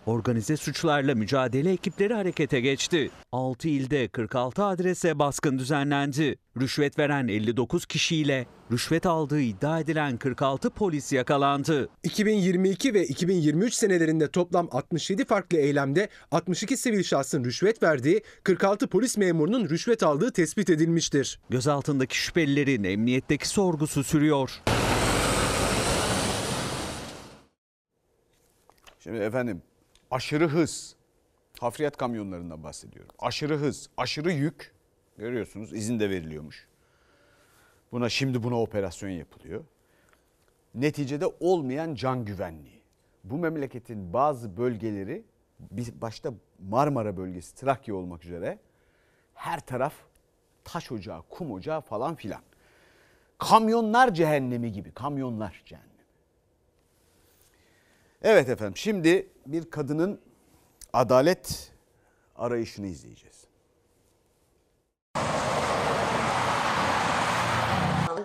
Organize suçlarla mücadele ekipleri harekete geçti. 6 ilde 46 adrese baskın düzenlendi. Rüşvet veren 59 kişiyle rüşvet aldığı iddia edilen 46 polis yakalandı. 2022 ve 2023 senelerinde toplam 67 farklı eylemde 62 sivil şahsın rüşvet verdiği, 46 polis memurunun rüşvet aldığı tespit edilmiştir. Gözaltındaki şüphelilerin emniyetteki sorgusu sürüyor. Şimdi efendim aşırı hız, hafriyat kamyonlarından bahsediyorum. Aşırı hız, aşırı yük görüyorsunuz izin de veriliyormuş. Buna şimdi buna operasyon yapılıyor. Neticede olmayan can güvenliği. Bu memleketin bazı bölgeleri başta Marmara bölgesi Trakya olmak üzere her taraf taş ocağı, kum ocağı falan filan. Kamyonlar cehennemi gibi, kamyonlar cehennemi. Evet efendim şimdi bir kadının adalet arayışını izleyeceğiz.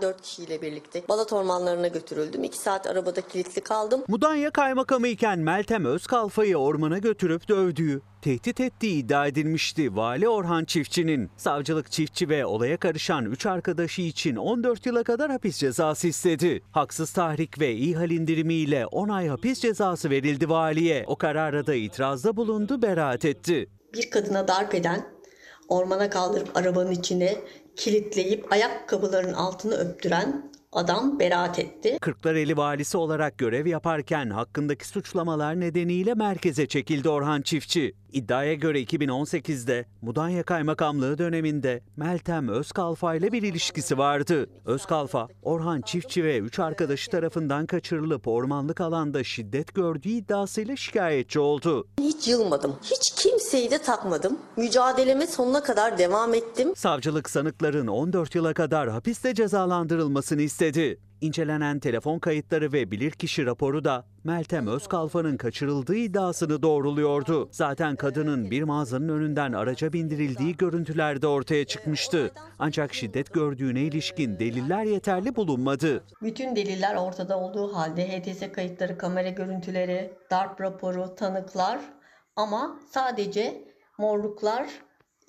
Dört kişiyle birlikte Balat ormanlarına götürüldüm. İki saat arabada kilitli kaldım. Mudanya kaymakamı iken Meltem Özkalfa'yı ormana götürüp dövdüğü, tehdit ettiği iddia edilmişti Vali Orhan Çiftçi'nin. Savcılık çiftçi ve olaya karışan 3 arkadaşı için 14 yıla kadar hapis cezası istedi. Haksız tahrik ve ihal indirimiyle 10 ay hapis cezası verildi valiye. O karara da itirazda bulundu, beraat etti. Bir kadına darp eden, ormana kaldırıp arabanın içine kilitleyip ayakkabıların altını öptüren adam beraat etti. Kırklareli valisi olarak görev yaparken hakkındaki suçlamalar nedeniyle merkeze çekildi Orhan Çiftçi. İddiaya göre 2018'de Mudanya Kaymakamlığı döneminde Meltem Özkalfa ile bir ilişkisi vardı. Özkalfa, Orhan Çiftçi ve 3 arkadaşı tarafından kaçırılıp ormanlık alanda şiddet gördüğü iddiasıyla şikayetçi oldu. Hiç yılmadım. Hiç kimseyi de takmadım. Mücadeleme sonuna kadar devam ettim. Savcılık sanıkların 14 yıla kadar hapiste cezalandırılmasını istedi. İncelenen telefon kayıtları ve bilirkişi raporu da Meltem Özkalfa'nın kaçırıldığı iddiasını doğruluyordu. Zaten kadının bir mağazanın önünden araca bindirildiği görüntülerde ortaya çıkmıştı. Ancak şiddet gördüğüne ilişkin deliller yeterli bulunmadı. Bütün deliller ortada olduğu halde HTS kayıtları, kamera görüntüleri, darp raporu, tanıklar ama sadece morluklar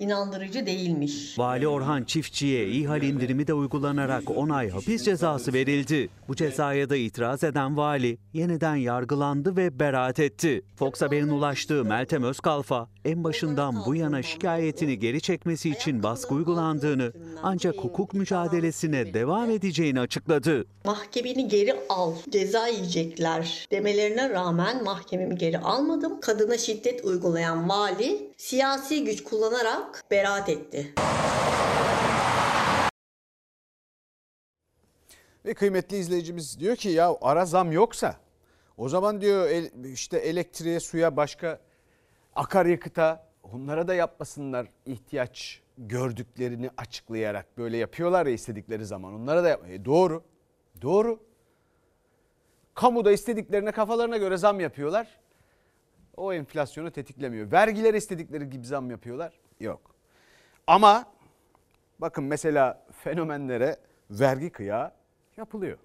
inandırıcı değilmiş. Vali Orhan Çiftçi'ye ihal indirimi de uygulanarak 10 ay hapis cezası verildi. Bu cezaya da itiraz eden vali yeniden yargılandı ve beraat etti. Fox Haber'in ulaştığı Meltem Özkalfa en başından bu yana şikayetini geri çekmesi için baskı uygulandığını ancak hukuk mücadelesine devam edeceğini açıkladı. Mahkemeni geri al, ceza yiyecekler demelerine rağmen mahkememi geri almadım. Kadına şiddet uygulayan vali siyasi güç kullanarak beraat etti. Ve kıymetli izleyicimiz diyor ki ya ara zam yoksa o zaman diyor işte elektriğe, suya, başka akaryakıta onlara da yapmasınlar ihtiyaç gördüklerini açıklayarak böyle yapıyorlar ya istedikleri zaman onlara da yap e, doğru. Doğru. Kamuda istediklerine kafalarına göre zam yapıyorlar. O enflasyonu tetiklemiyor. Vergiler istedikleri gibi zam yapıyorlar. Yok. Ama bakın mesela fenomenlere vergi kıyağı yapılıyor.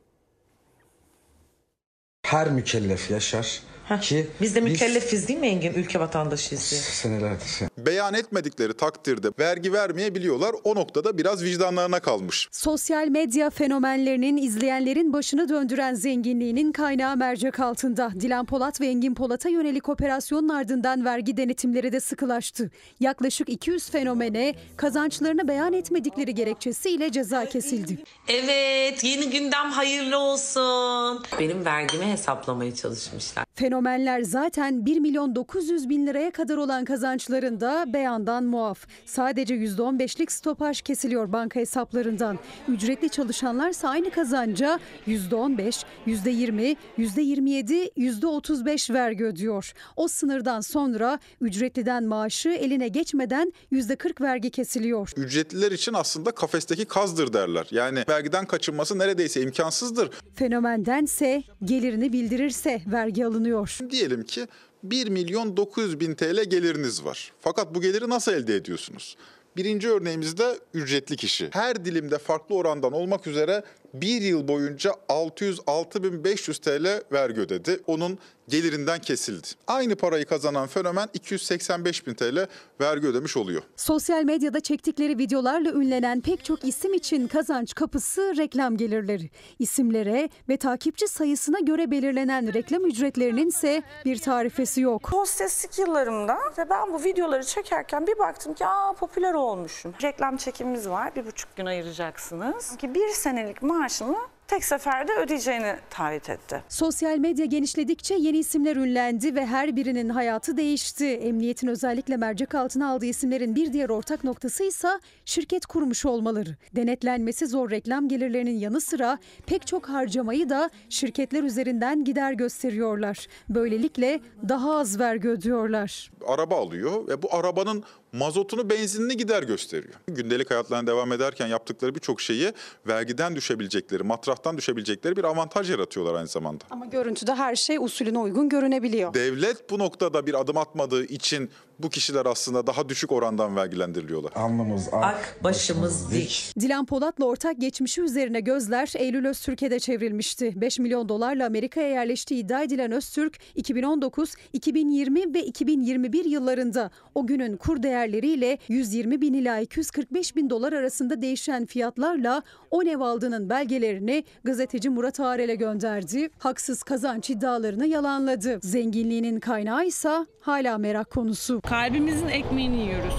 Her mükellef yaşar ki Biz de mükellefiz değil mi Engin? Ülke vatandaşıyız diye. senelerdir. beyan etmedikleri takdirde vergi vermeyebiliyorlar. O noktada biraz vicdanlarına kalmış. Sosyal medya fenomenlerinin izleyenlerin başını döndüren zenginliğinin kaynağı mercek altında. Dilan Polat ve Engin Polat'a yönelik operasyonun ardından vergi denetimleri de sıkılaştı. Yaklaşık 200 fenomene kazançlarını beyan etmedikleri gerekçesiyle ceza kesildi. Evet, yeni gündem hayırlı olsun. Benim vergimi hesaplamaya çalışmışlar. Fenomenler zaten 1 milyon 900 bin liraya kadar olan kazançlarında beyandan muaf. Sadece %15'lik stopaj kesiliyor banka hesaplarından. Ücretli çalışanlarsa aynı kazanca %15, %20, %27, %35 vergi ödüyor. O sınırdan sonra ücretliden maaşı eline geçmeden %40 vergi kesiliyor. Ücretliler için aslında kafesteki kazdır derler. Yani vergiden kaçınması neredeyse imkansızdır. Fenomendense gelirini bildirirse vergi alınıyor. Diyelim ki 1 milyon 900 bin TL geliriniz var. Fakat bu geliri nasıl elde ediyorsunuz? Birinci örneğimizde ücretli kişi. Her dilimde farklı orandan olmak üzere bir yıl boyunca 606.500 TL vergi ödedi. Onun gelirinden kesildi. Aynı parayı kazanan fenomen 285.000 TL vergi ödemiş oluyor. Sosyal medyada çektikleri videolarla ünlenen pek çok isim için kazanç kapısı reklam gelirleri. İsimlere ve takipçi sayısına göre belirlenen reklam ücretlerinin ise bir tarifesi yok. Hosteslik yıllarımda ve ben bu videoları çekerken bir baktım ki aa popüler olmuşum. Reklam çekimimiz var bir buçuk gün ayıracaksınız. Ki bir senelik maaşını tek seferde ödeyeceğini taahhüt etti. Sosyal medya genişledikçe yeni isimler ünlendi ve her birinin hayatı değişti. Emniyetin özellikle mercek altına aldığı isimlerin bir diğer ortak noktası ise şirket kurmuş olmaları. Denetlenmesi zor reklam gelirlerinin yanı sıra pek çok harcamayı da şirketler üzerinden gider gösteriyorlar. Böylelikle daha az vergi ödüyorlar. Araba alıyor ve bu arabanın mazotunu benzinini gider gösteriyor. Gündelik hayatlarına devam ederken yaptıkları birçok şeyi vergiden düşebilecekleri, matrahtan düşebilecekleri bir avantaj yaratıyorlar aynı zamanda. Ama görüntüde her şey usulüne uygun görünebiliyor. Devlet bu noktada bir adım atmadığı için bu kişiler aslında daha düşük orandan vergilendiriliyorlar. Alnımız ak, başımız dik. Dilan Polat'la ortak geçmişi üzerine gözler Eylül Öztürk'e çevrilmişti. 5 milyon dolarla Amerika'ya yerleştiği iddia edilen Öztürk 2019, 2020 ve 2021 yıllarında o günün kur değerleriyle 120 bin ila 245 bin dolar arasında değişen fiyatlarla o ev aldığının belgelerini gazeteci Murat Arel'e gönderdi. Haksız kazanç iddialarını yalanladı. Zenginliğinin kaynağı ise hala merak konusu. Kalbimizin ekmeğini yiyoruz.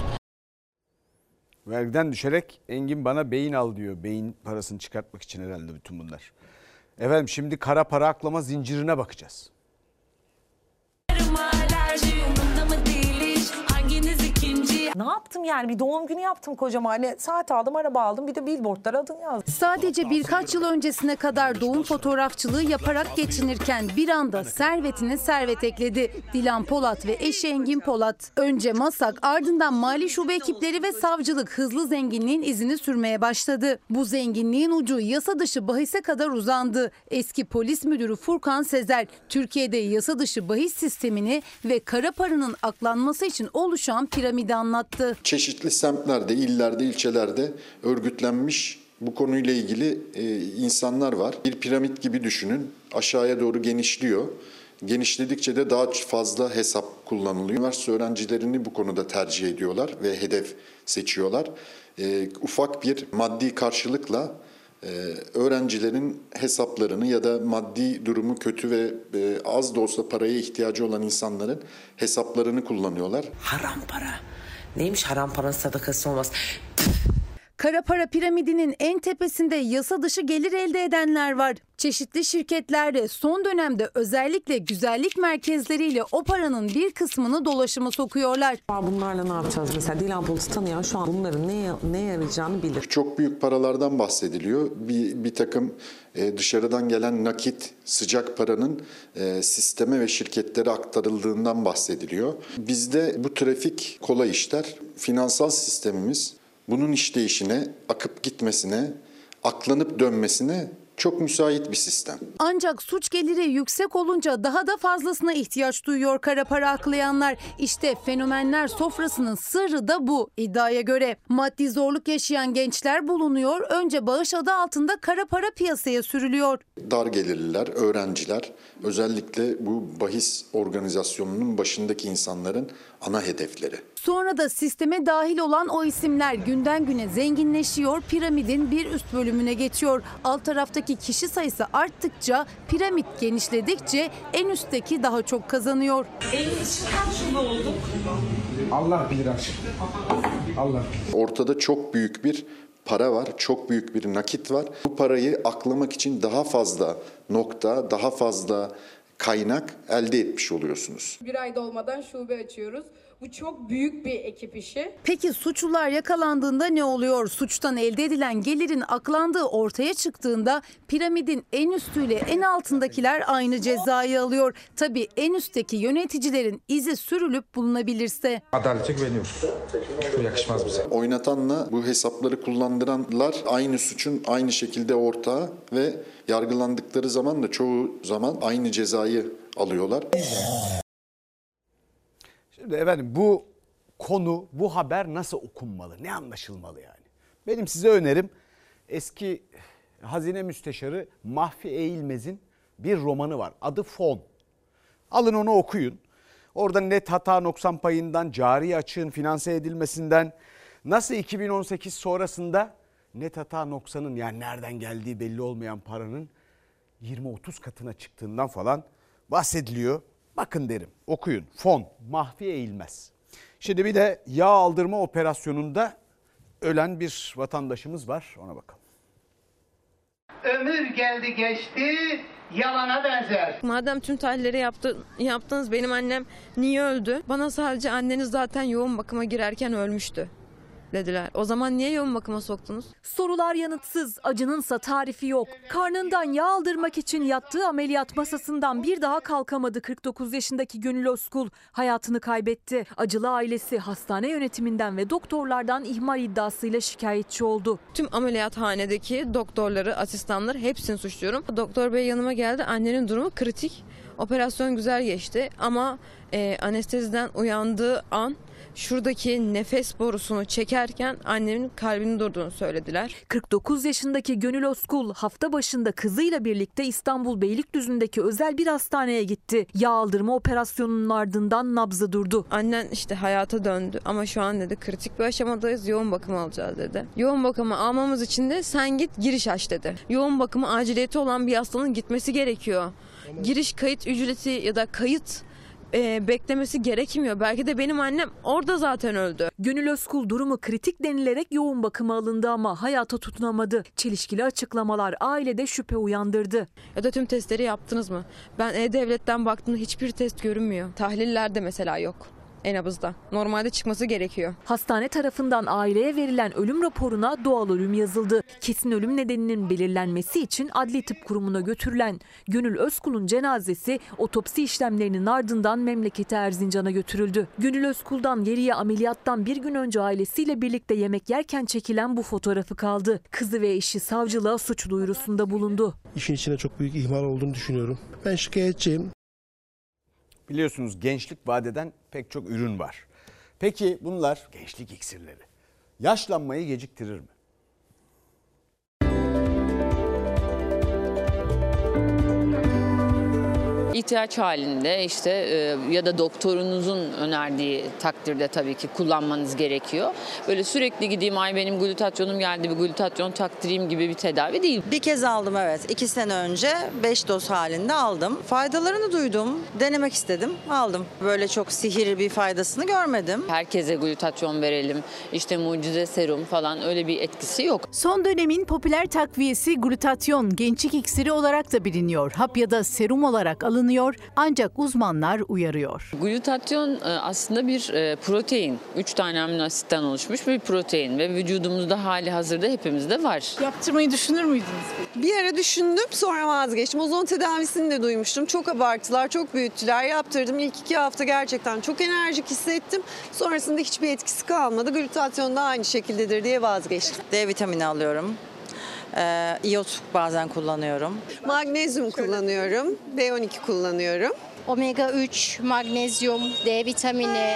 Vergiden düşerek Engin bana beyin al diyor. Beyin parasını çıkartmak için herhalde bütün bunlar. Efendim şimdi kara para aklama zincirine bakacağız. Ne yaptım yani bir doğum günü yaptım kocama hani saat aldım araba aldım bir de billboardlara adını yazdım. Sadece birkaç yıl öncesine kadar doğum fotoğrafçılığı yaparak geçinirken bir anda servetine servet ekledi. Dilan Polat ve eşi Engin Polat. Önce Masak ardından mali şube ekipleri ve savcılık hızlı zenginliğin izini sürmeye başladı. Bu zenginliğin ucu yasa dışı bahise kadar uzandı. Eski polis müdürü Furkan Sezer Türkiye'de yasa dışı bahis sistemini ve kara paranın aklanması için oluşan piramidi anlattı. Çeşitli semtlerde, illerde, ilçelerde örgütlenmiş bu konuyla ilgili e, insanlar var. Bir piramit gibi düşünün. Aşağıya doğru genişliyor. Genişledikçe de daha fazla hesap kullanılıyor. Üniversite öğrencilerini bu konuda tercih ediyorlar ve hedef seçiyorlar. E, ufak bir maddi karşılıkla e, öğrencilerin hesaplarını ya da maddi durumu kötü ve e, az da olsa paraya ihtiyacı olan insanların hesaplarını kullanıyorlar. Haram para. Neymiş haram para sadakası olmaz. Kara para piramidinin en tepesinde yasa dışı gelir elde edenler var. Çeşitli şirketlerde son dönemde özellikle güzellik merkezleriyle o paranın bir kısmını dolaşıma sokuyorlar. Bunlarla ne yapacağız mesela? Dilan Polat'ı tanıyan şu an bunların ne, ne yarayacağını bilir. Çok büyük paralardan bahsediliyor. Bir, bir takım e, dışarıdan gelen nakit, sıcak paranın e, sisteme ve şirketlere aktarıldığından bahsediliyor. Bizde bu trafik kolay işler. Finansal sistemimiz bunun işleyişine, akıp gitmesine, aklanıp dönmesine çok müsait bir sistem. Ancak suç geliri yüksek olunca daha da fazlasına ihtiyaç duyuyor kara para aklayanlar. İşte fenomenler sofrasının sırrı da bu iddiaya göre. Maddi zorluk yaşayan gençler bulunuyor. Önce bağış adı altında kara para piyasaya sürülüyor. Dar gelirliler, öğrenciler özellikle bu bahis organizasyonunun başındaki insanların ana hedefleri. Sonra da sisteme dahil olan o isimler günden güne zenginleşiyor, piramidin bir üst bölümüne geçiyor. Alt taraftaki kişi sayısı arttıkça, piramit genişledikçe en üstteki daha çok kazanıyor. Elin kaç yıl oldu? Allah bilir Allah Ortada çok büyük bir para var, çok büyük bir nakit var. Bu parayı aklamak için daha fazla nokta, daha fazla kaynak elde etmiş oluyorsunuz. Bir ay dolmadan şube açıyoruz. Bu çok büyük bir ekip işi. Peki suçlular yakalandığında ne oluyor? Suçtan elde edilen gelirin aklandığı ortaya çıktığında piramidin en üstüyle en altındakiler aynı cezayı alıyor. Tabii en üstteki yöneticilerin izi sürülüp bulunabilirse. Adalete güveniyoruz. Bu yakışmaz bize. Oynatanla bu hesapları kullandıranlar aynı suçun aynı şekilde ortağı ve yargılandıkları zaman da çoğu zaman aynı cezayı alıyorlar. Şimdi efendim bu konu, bu haber nasıl okunmalı, ne anlaşılmalı yani? Benim size önerim eski hazine müsteşarı Mahfi Eğilmez'in bir romanı var. Adı Fon. Alın onu okuyun. Orada net hata noksan payından, cari açığın finanse edilmesinden, nasıl 2018 sonrasında net hata noksanın yani nereden geldiği belli olmayan paranın 20-30 katına çıktığından falan bahsediliyor. Bakın derim okuyun fon mahfi eğilmez. Şimdi bir de yağ aldırma operasyonunda ölen bir vatandaşımız var ona bakalım. Ömür geldi geçti yalana benzer. Madem tüm tahlilleri yaptı, yaptınız benim annem niye öldü? Bana sadece anneniz zaten yoğun bakıma girerken ölmüştü dediler. O zaman niye yoğun bakıma soktunuz? Sorular yanıtsız, acınınsa tarifi yok. Karnından yağ aldırmak için yattığı ameliyat masasından bir daha kalkamadı 49 yaşındaki Gönül Özkul. Hayatını kaybetti. Acılı ailesi hastane yönetiminden ve doktorlardan ihmal iddiasıyla şikayetçi oldu. Tüm ameliyathanedeki doktorları, asistanları hepsini suçluyorum. Doktor bey yanıma geldi. Annenin durumu kritik. Operasyon güzel geçti ama e, anesteziden uyandığı an şuradaki nefes borusunu çekerken annemin kalbinin durduğunu söylediler. 49 yaşındaki Gönül Özkul hafta başında kızıyla birlikte İstanbul Beylikdüzü'ndeki özel bir hastaneye gitti. Yağ aldırma operasyonunun ardından nabzı durdu. Annen işte hayata döndü ama şu an dedi kritik bir aşamadayız yoğun bakım alacağız dedi. Yoğun bakımı almamız için de sen git giriş aç dedi. Yoğun bakımı aciliyeti olan bir hastanın gitmesi gerekiyor. Giriş kayıt ücreti ya da kayıt e, beklemesi gerekmiyor. Belki de benim annem orada zaten öldü. Gönül Özkul durumu kritik denilerek yoğun bakıma alındı ama hayata tutunamadı. Çelişkili açıklamalar ailede şüphe uyandırdı. Ya da tüm testleri yaptınız mı? Ben E-Devlet'ten baktığımda hiçbir test görünmüyor. Tahlillerde mesela yok en nabızda. Normalde çıkması gerekiyor. Hastane tarafından aileye verilen ölüm raporuna doğal ölüm yazıldı. Kesin ölüm nedeninin belirlenmesi için Adli Tıp Kurumu'na götürülen Gönül Özkul'un cenazesi otopsi işlemlerinin ardından memleketi Erzincan'a götürüldü. Gönül Özkul'dan geriye ameliyattan bir gün önce ailesiyle birlikte yemek yerken çekilen bu fotoğrafı kaldı. Kızı ve eşi savcılığa suç duyurusunda bulundu. İşin içine çok büyük ihmal olduğunu düşünüyorum. Ben şikayetçiyim. Biliyorsunuz gençlik vadeden pek çok ürün var. Peki bunlar gençlik iksirleri yaşlanmayı geciktirir mi? İhtiyaç halinde işte e, ya da doktorunuzun önerdiği takdirde tabii ki kullanmanız gerekiyor. Böyle sürekli gideyim ay benim glutatyonum geldi bir glutatyon taktırayım gibi bir tedavi değil. Bir kez aldım evet. iki sene önce 5 doz halinde aldım. Faydalarını duydum. Denemek istedim. Aldım. Böyle çok sihir bir faydasını görmedim. Herkese glutatyon verelim işte mucize serum falan öyle bir etkisi yok. Son dönemin popüler takviyesi glutatyon gençlik iksiri olarak da biliniyor. Hap ya da serum olarak alınıyor ancak uzmanlar uyarıyor. Glutatyon e, aslında bir e, protein. 3 tane amino asitten oluşmuş bir protein ve vücudumuzda hali hazırda hepimizde var. Yaptırmayı düşünür müydünüz? Bir ara düşündüm sonra vazgeçtim. Ozon tedavisini de duymuştum. Çok abarttılar, çok büyüttüler. Yaptırdım. İlk iki hafta gerçekten çok enerjik hissettim. Sonrasında hiçbir etkisi kalmadı. Glutatyon da aynı şekildedir diye vazgeçtim. D vitamini alıyorum. Ee, iyot bazen kullanıyorum. Magnezyum kullanıyorum. B12 kullanıyorum. Omega 3, magnezyum, D vitamini,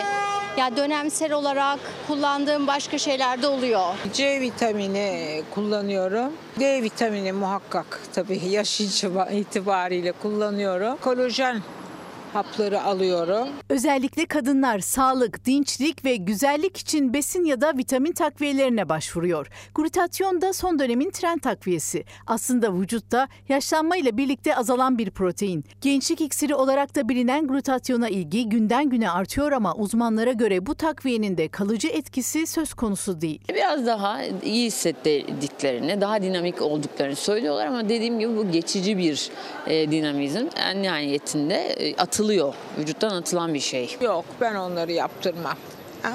ya dönemsel olarak kullandığım başka şeyler de oluyor. C vitamini kullanıyorum. D vitamini muhakkak tabii yaş itibariyle kullanıyorum. Kolajen hapları alıyorum. Özellikle kadınlar sağlık, dinçlik ve güzellik için besin ya da vitamin takviyelerine başvuruyor. Glutatyon da son dönemin trend takviyesi. Aslında vücutta yaşlanma ile birlikte azalan bir protein. Gençlik iksiri olarak da bilinen glutatyona ilgi günden güne artıyor ama uzmanlara göre bu takviyenin de kalıcı etkisi söz konusu değil. Biraz daha iyi hissettiklerini, daha dinamik olduklarını söylüyorlar ama dediğim gibi bu geçici bir e, dinamizm. En nihayetinde e, atılıyor. Vücuttan atılan bir şey. Yok ben onları yaptırmam.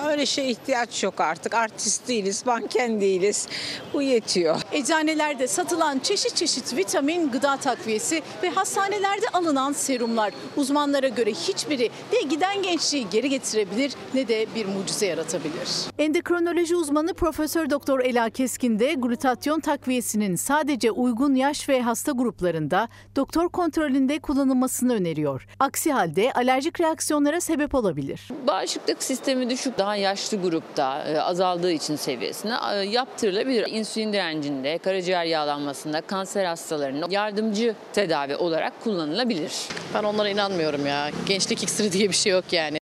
Öyle şey ihtiyaç yok artık. Artist değiliz, manken değiliz. Bu yetiyor. Eczanelerde satılan çeşit çeşit vitamin, gıda takviyesi ve hastanelerde alınan serumlar uzmanlara göre hiçbiri ne giden gençliği geri getirebilir ne de bir mucize yaratabilir. Endokrinoloji uzmanı Profesör Doktor Ela Keskin de glutatyon takviyesinin sadece uygun yaş ve hasta gruplarında doktor kontrolünde kullanılmasını öneriyor. Aksi halde alerjik reaksiyonlara sebep olabilir. Bağışıklık sistemi düşük, daha yaşlı grupta e, azaldığı için seviyesine e, yaptırılabilir. İnsülin direncinde, karaciğer yağlanmasında, kanser hastalarında yardımcı tedavi olarak kullanılabilir. Ben onlara inanmıyorum ya. Gençlik iksiri diye bir şey yok yani.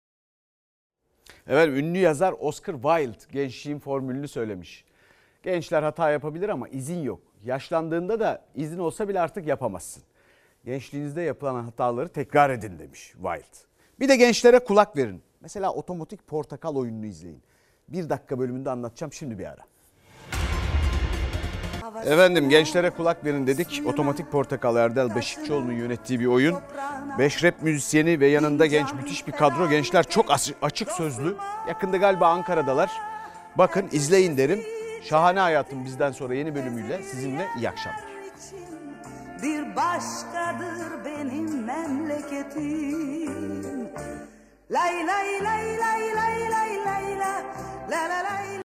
Evet ünlü yazar Oscar Wilde gençliğin formülünü söylemiş. Gençler hata yapabilir ama izin yok. Yaşlandığında da izin olsa bile artık yapamazsın. Gençliğinizde yapılan hataları tekrar edin demiş Wilde. Bir de gençlere kulak verin. Mesela otomatik portakal oyununu izleyin. Bir dakika bölümünde anlatacağım şimdi bir ara. Efendim gençlere kulak verin dedik. Otomatik Portakal Erdal Beşikçioğlu'nun yönettiği bir oyun. Beş rap müzisyeni ve yanında genç müthiş bir kadro. Gençler çok açık sözlü. Yakında galiba Ankara'dalar. Bakın izleyin derim. Şahane Hayatım bizden sonra yeni bölümüyle sizinle iyi akşamlar. Bir başkadır benim memleketim. Lay, lay, lay, lay, lay, lay, lay, la la la